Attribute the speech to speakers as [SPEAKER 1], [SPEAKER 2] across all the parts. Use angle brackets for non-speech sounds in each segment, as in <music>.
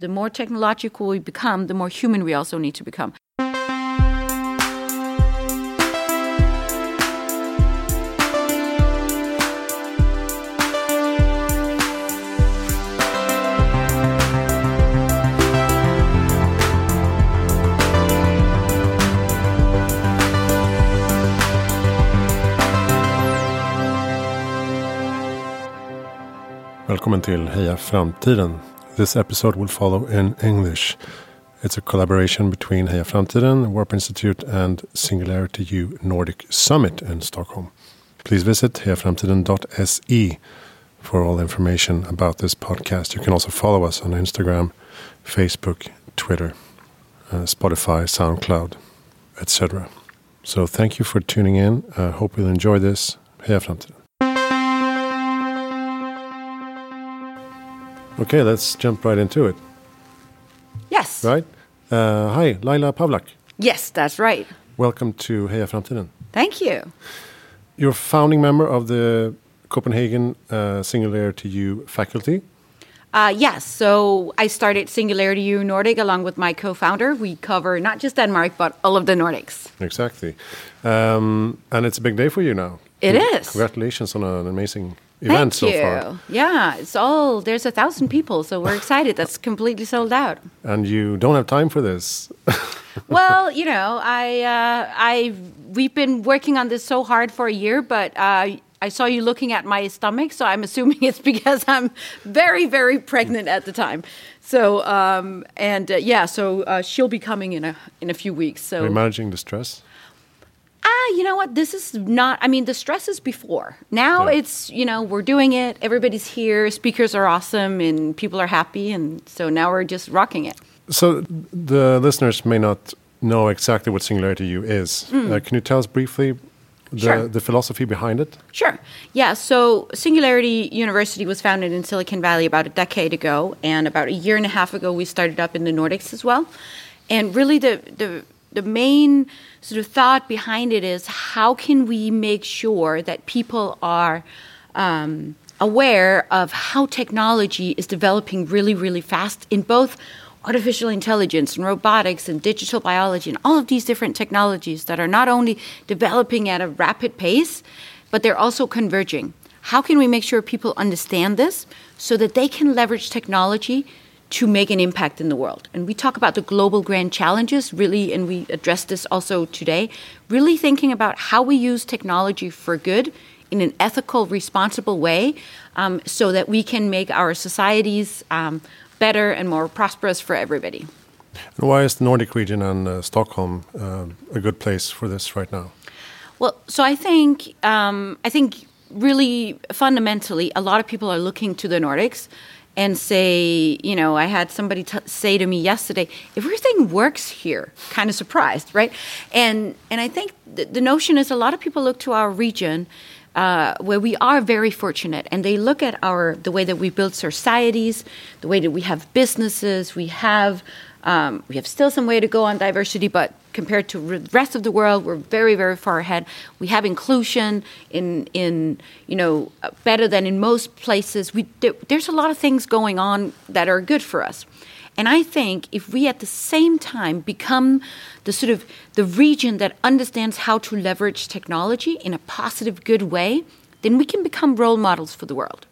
[SPEAKER 1] The more technological we become, the more human we also need to become.
[SPEAKER 2] Välkommen till Heja Framtiden. This episode will follow in English. It's a collaboration between Heja Framtiden, Warp Institute and Singularity U Nordic Summit in Stockholm. Please visit hejaframtiden.se for all information about this podcast. You can also follow us on Instagram, Facebook, Twitter, uh, Spotify, SoundCloud, etc. So thank you for tuning in. I uh, hope you'll enjoy this. Heja Framtiden. Okay, let's jump right into it.
[SPEAKER 1] Yes.
[SPEAKER 2] Right? Uh, hi, Laila Pawlak.
[SPEAKER 1] Yes, that's right.
[SPEAKER 2] Welcome to Heja Framtiden.
[SPEAKER 1] Thank you.
[SPEAKER 2] You're a founding member of the Copenhagen uh, Singularity U faculty.
[SPEAKER 1] Uh, yes, so I started Singularity U Nordic along with my co-founder. We cover not just Denmark but all of the Nordics.
[SPEAKER 2] Exactly, um, and it's a big day for you now.
[SPEAKER 1] It is.
[SPEAKER 2] Congratulations on an amazing event
[SPEAKER 1] Thank
[SPEAKER 2] so
[SPEAKER 1] you.
[SPEAKER 2] far.
[SPEAKER 1] Yeah, it's all there's a thousand people, so we're excited. That's <laughs> completely sold out.
[SPEAKER 2] And you don't have time for this. <laughs>
[SPEAKER 1] well, you know, I uh, I we've been working on this so hard for a year, but. Uh, I saw you looking at my stomach, so I'm assuming <laughs> it's because I'm very, very pregnant at the time. So, um, and uh, yeah, so uh, she'll be coming in a in a few weeks. So,
[SPEAKER 2] Are you managing the stress?
[SPEAKER 1] Ah, you know what? This is not, I mean, the stress is before. Now
[SPEAKER 2] Yeah.
[SPEAKER 1] it's, you know, we're doing it. Everybody's here. Speakers are awesome and people are happy. And so now we're just rocking it.
[SPEAKER 2] So the listeners may not know exactly what Singularity U is. Uh, can you tell us briefly the,
[SPEAKER 1] Sure.
[SPEAKER 2] the philosophy behind it?
[SPEAKER 1] Sure. Yeah. So Singularity University was founded in Silicon Valley about a decade ago, and about a year and a half ago, we started up in the Nordics as well. And really, the the the main sort of thought behind it is how can we make sure that people are um, aware of how technology is developing really, really fast in both artificial intelligence and robotics and digital biology and all of these different technologies that are not only developing at a rapid pace, but they're also converging. How can we make sure people understand this so that they can leverage technology to make an impact in the world? And we talk about the global grand challenges, really, and we address this also today, really thinking about how we use technology for good in an ethical, responsible way um, so that we can make our societies um, better and more prosperous for everybody.
[SPEAKER 2] And why is the Nordic region and uh, Stockholm uh, a good place for this right now?
[SPEAKER 1] Well, so I think um, I think really fundamentally, a lot of people are looking to the Nordics and say, you know, I had somebody t- say to me yesterday, everything works here. Kind of surprised, right? And and I think th- the notion is a lot of people look to our region. Uh, where we are very fortunate, and they look at our the way that we build societies, the way that we have businesses, we have um, we have still some way to go on diversity, but compared to the rest of the world, we're very, very far ahead. We have inclusion in, in you know, better than in most places. We, there, there's a lot of things going on that are good for us. And I think if we at the same time become the sort of the region that understands how to leverage technology in a positive, good way, then we can become role models for the world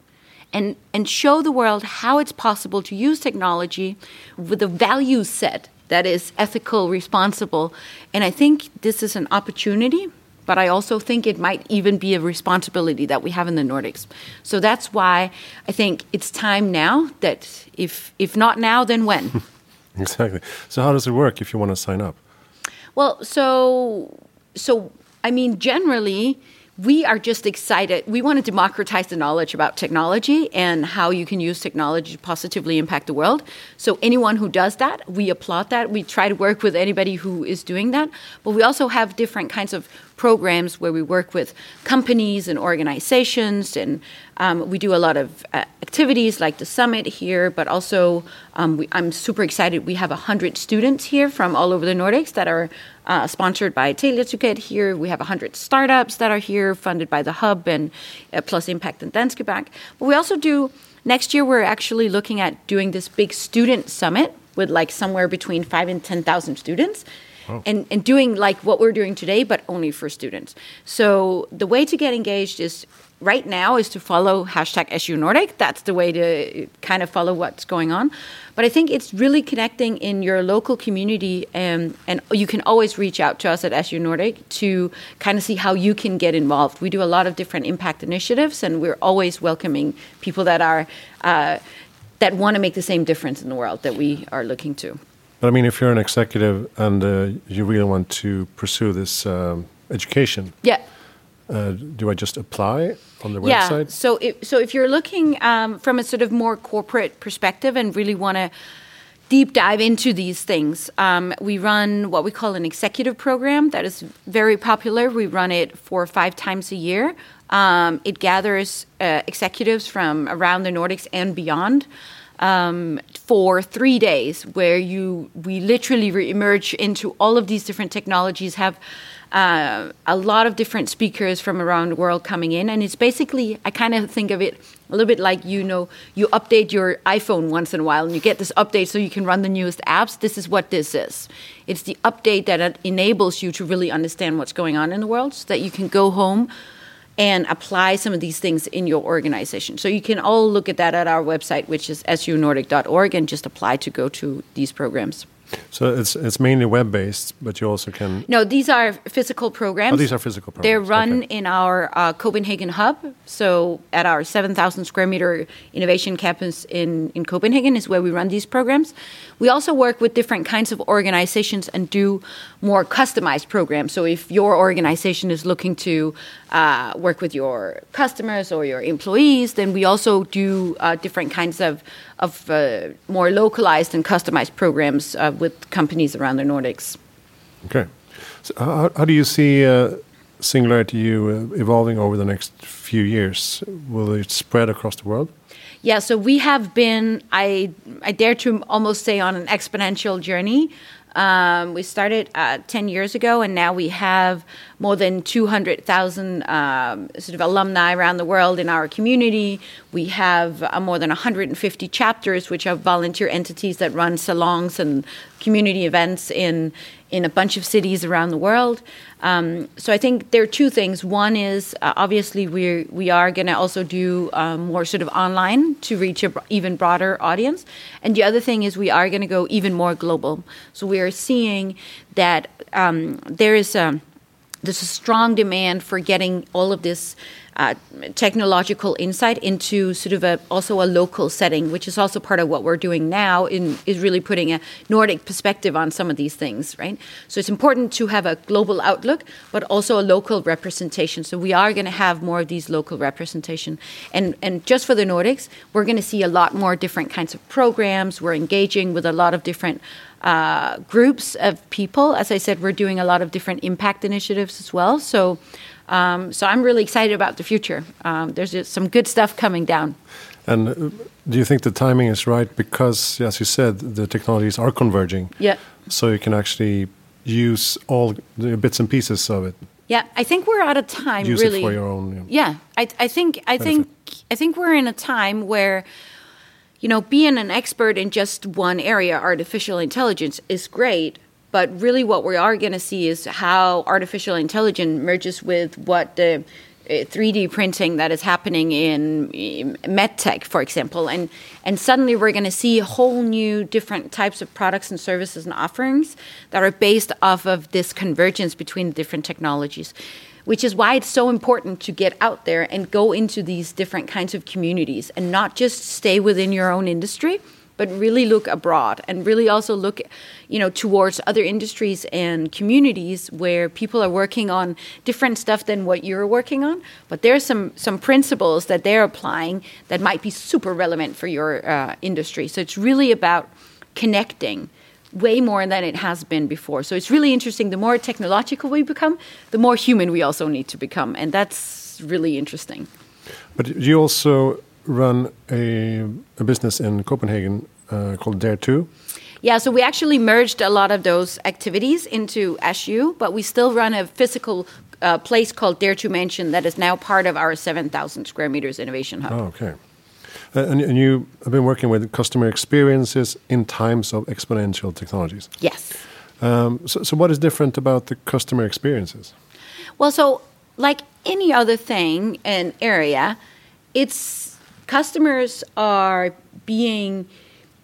[SPEAKER 1] and, and show the world how it's possible to use technology with a value set that is ethical, responsible. And I think this is an opportunity, but I also think it might even be a responsibility that we have in the Nordics. So that's why I think it's time now that if, if not now, then when? <laughs>
[SPEAKER 2] Exactly. So how does it work if you want to sign up?
[SPEAKER 1] Well, so so I mean, generally, we are just excited. We want to democratize the knowledge about technology and how you can use technology to positively impact the world. So anyone who does that, we applaud that. We try to work with anybody who is doing that. But we also have different kinds of programs where we work with companies and organizations, and um, we do a lot of uh, activities like the summit here. But also, um, we, I'm super excited. We have hundred students here from all over the Nordics that are uh, sponsored by Teleeducate here. We have 100 startups that are here, funded by the Hub and uh, plus Impact and Danske Bank. But we also do Next year, we're actually looking at doing this big student summit with like somewhere between five and 10,000 students.
[SPEAKER 2] Oh.
[SPEAKER 1] And, and doing like what we're doing today, but only for students. So the way to get engaged is right now is to follow hashtag SU Nordic. That's the way to kind of follow what's going on. But I think it's really connecting in your local community, and, and you can always reach out to us at SU Nordic to kind of see how you can get involved. We do a lot of different impact initiatives, and we're always welcoming people that are. Uh, that want to make the same difference in the world that we are looking to.
[SPEAKER 2] But I mean, if you're an executive and uh, you really want to pursue this um, education,
[SPEAKER 1] Yeah.
[SPEAKER 2] uh, do I just apply on the
[SPEAKER 1] Yeah.
[SPEAKER 2] website?
[SPEAKER 1] So, if, so if you're looking um, from a sort of more corporate perspective and really want to deep dive into these things, um, we run what we call an executive program that is very popular. We run it four or five times a year. Um, it gathers uh, executives from around the Nordics and beyond. Um, for three days, where you we literally re- emerge into all of these different technologies, have uh, a lot of different speakers from around the world coming in, and it's basically I kind of think of it a little bit like you know you update your iPhone once in a while, and you get this update so you can run the newest apps. This is what this is. It's the update that enables you to really understand what's going on in the world, so that you can go home and apply some of these things in your organization. So you can all look at that at our website, which is sunordic.org, and just apply to go to these programs.
[SPEAKER 2] So it's it's mainly web based, but you also can.
[SPEAKER 1] No, these are physical programs.
[SPEAKER 2] Oh, these are physical programs.
[SPEAKER 1] They're run
[SPEAKER 2] okay.
[SPEAKER 1] in our uh, Copenhagen hub. So at our 7,000 square meter innovation campus in, in Copenhagen is where we run these programs. We also work with different kinds of organizations and do more customized programs. So if your organization is looking to uh, work with your customers or your employees, then we also do uh, different kinds of of uh, more localized and customized programs uh, with companies around the Nordics.
[SPEAKER 2] Okay. So how, how do you see uh, Singularity U uh, evolving over the next few years? Will it spread across the world?
[SPEAKER 1] Yeah, so we have been, I, I dare to almost say, on an exponential journey. Um, we started uh, 10 years ago, and now we have more than 200,000 um, sort of alumni around the world in our community. We have uh, more than 150 chapters, which are volunteer entities that run salons and community events in in a bunch of cities around the world. Um, so I think there are two things. One is uh, obviously we we are going to also do um, more sort of online to reach an bro- even broader audience, and the other thing is we are going to go even more global. So we are seeing that um, there is a there's a strong demand for getting all of this uh, technological insight into sort of a also a local setting, which is also part of what we're doing now. In is really putting a Nordic perspective on some of these things, right? So it's important to have a global outlook, but also a local representation. So we are going to have more of these local representation, and and just for the Nordics, we're going to see a lot more different kinds of programs. We're engaging with a lot of different uh, groups of people. As I said, we're doing a lot of different impact initiatives as well. So, um, so I'm really excited about the future. Um, there's just some good stuff coming down.
[SPEAKER 2] And uh, do you think the timing is right? Because, as you said, the technologies are converging.
[SPEAKER 1] Yeah.
[SPEAKER 2] So you can actually use all the bits and pieces of it.
[SPEAKER 1] Yeah, I think we're at a time
[SPEAKER 2] Use
[SPEAKER 1] really.
[SPEAKER 2] it for your own. you know.
[SPEAKER 1] Yeah, I, I think I think I think we're in a time where, you know, being an expert in just one area, artificial intelligence, is great. But really, what we are going to see is how artificial intelligence merges with what the uh, 3D printing that is happening in medtech, for example, and and suddenly we're going to see whole new different types of products and services and offerings that are based off of this convergence between different technologies which is why it's so important to get out there and go into these different kinds of communities and not just stay within your own industry but really look abroad and really also look you know towards other industries and communities where people are working on different stuff than what you're working on but there's some some principles that they're applying that might be super relevant for your uh, industry so it's really about connecting way more than it has been before. So it's really interesting. The more technological we become, the more human we also need to become, and that's really interesting.
[SPEAKER 2] But you also run a, a business in Copenhagen uh, called Dare2.
[SPEAKER 1] Yeah, so we actually merged a lot of those activities into SU, but we still run a physical uh, place called Dare2 Mansion that is now part of our 7,000 square meters innovation hub.
[SPEAKER 2] Oh, okay. Uh, and, and you have been working with customer experiences in times of exponential technologies.
[SPEAKER 1] Yes.
[SPEAKER 2] Um, so, so, what is different about the customer experiences?
[SPEAKER 1] Well, so like any other thing and area, it's customers are being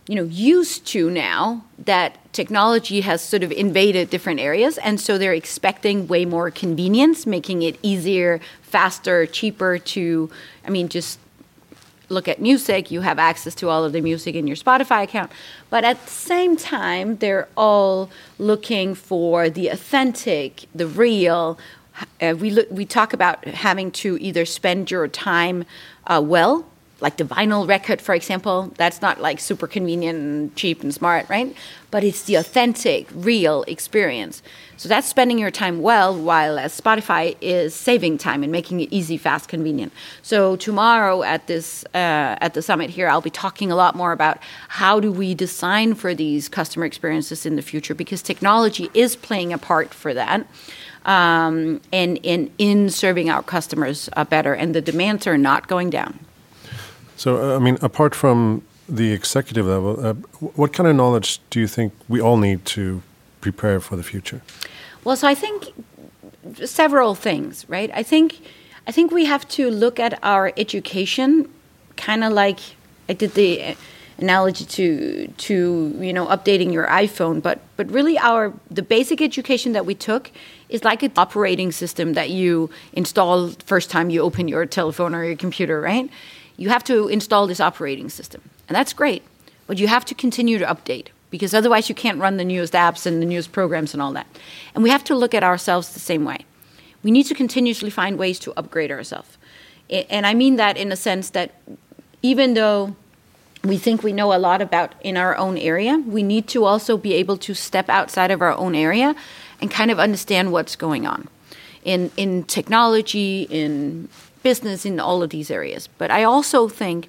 [SPEAKER 1] you know used to now that technology has sort of invaded different areas and so they're expecting way more convenience making it easier faster cheaper to i mean just look at music. You have access to all of the music in your spotify account. But at the same time they're all looking for the authentic the real. Uh, we look, we talk about having to either spend your time uh, well like the vinyl record, for example, that's not like super convenient and cheap and smart, right? But it's the authentic, real experience. So that's spending your time well, while as Spotify is saving time and making it easy, fast, convenient. So tomorrow at this uh, at the summit here, I'll be talking a lot more about how do we design for these customer experiences in the future because technology is playing a part for that. Um, and in in serving our customers uh, better, and the demands are not going down.
[SPEAKER 2] So, uh, I mean, apart from the executive level, uh, what kind of knowledge do you think we all need to prepare for the future?
[SPEAKER 1] Well, so I think several things, right? I think I think we have to look at our education kind of like I did the analogy to to you know updating your iPhone, but but really our the basic education that we took is like an operating system that you install first time you open your telephone or your computer, right? You have to install this operating system. And that's great, but you have to continue to update because otherwise you can't run the newest apps and the newest programs and all that. And we have to look at ourselves the same way. We need to continuously find ways to upgrade ourselves. And I mean that in a sense that even though we think we know a lot about in our own area, we need to also be able to step outside of our own area and kind of understand what's going on in in technology, in business in all of these areas. But I also think,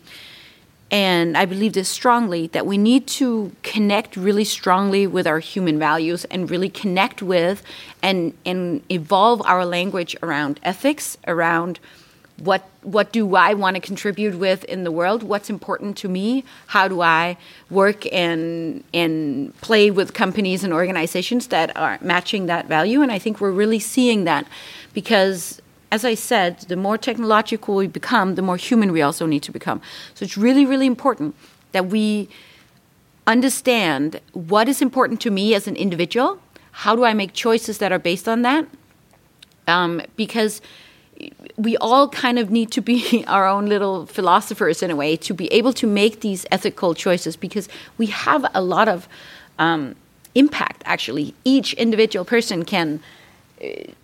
[SPEAKER 1] and I believe this strongly, that we need to connect really strongly with our human values and really connect with and, and evolve our language around ethics, around what what do I want to contribute with in the world? What's important to me? How do I work and and play with companies and organizations that are matching that value? And I think we're really seeing that because as I said, the more technological we become, the more human we also need to become. So it's really, really important that we understand what is important to me as an individual. How do I make choices that are based on that? Um, because we all kind of need to be <laughs> our own little philosophers in a way to be able to make these ethical choices because we have a lot of um, impact actually. Each individual person can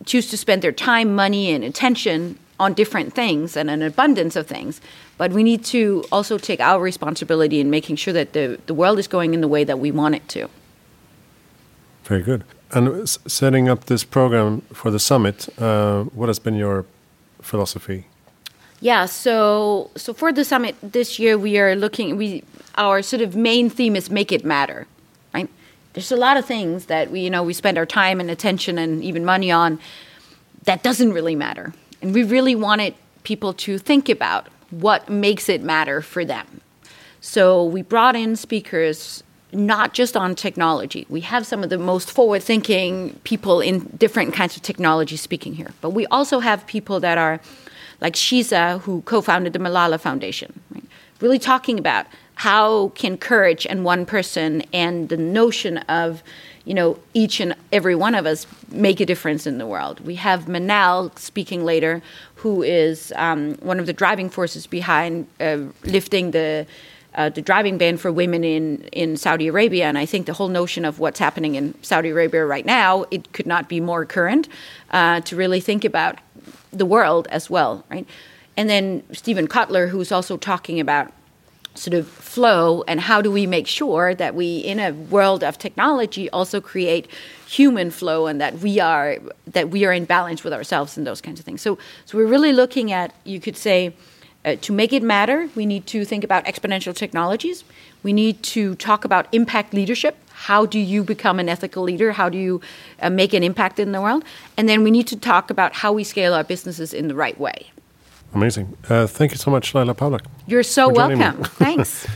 [SPEAKER 1] choose to spend their time, money, and attention on different things and an abundance of things. But we need to also take our responsibility in making sure that the, the world is going in the way that we want it to.
[SPEAKER 2] Very good. And setting up this program for the summit, uh, what has been your philosophy?
[SPEAKER 1] Yeah, so so for the summit this year, we are looking. We our sort of main theme is make it matter there's a lot of things that we you know we spend our time and attention and even money on that doesn't really matter. And we really wanted people to think about what makes it matter for them. So we brought in speakers not just on technology. We have some of the most forward thinking people in different kinds of technology speaking here. But we also have people that are like shiza who co-founded the malala foundation right? really talking about how can courage and one person and the notion of you know each and every one of us make a difference in the world we have manal speaking later who is um, one of the driving forces behind uh, lifting the uh, the driving ban for women in, in Saudi Arabia, and I think the whole notion of what's happening in Saudi Arabia right now, it could not be more current uh, to really think about the world as well, right? And then Steven Kotler, who's also talking about sort of flow and how do we make sure that we in a world of technology also create human flow and that we are that we are in balance with ourselves and those kinds of things. So so we're really looking at you could say uh, to make it matter we need to think about exponential technologies. We need to talk about impact leadership. How do you become an ethical leader? How do you uh, make an impact in the world? And then we need to talk about how we scale our businesses in the right way
[SPEAKER 2] Amazing. Uh, thank you so much, Laila Pawlak.
[SPEAKER 1] You're so
[SPEAKER 2] for joining me.
[SPEAKER 1] welcome. <laughs> Thanks.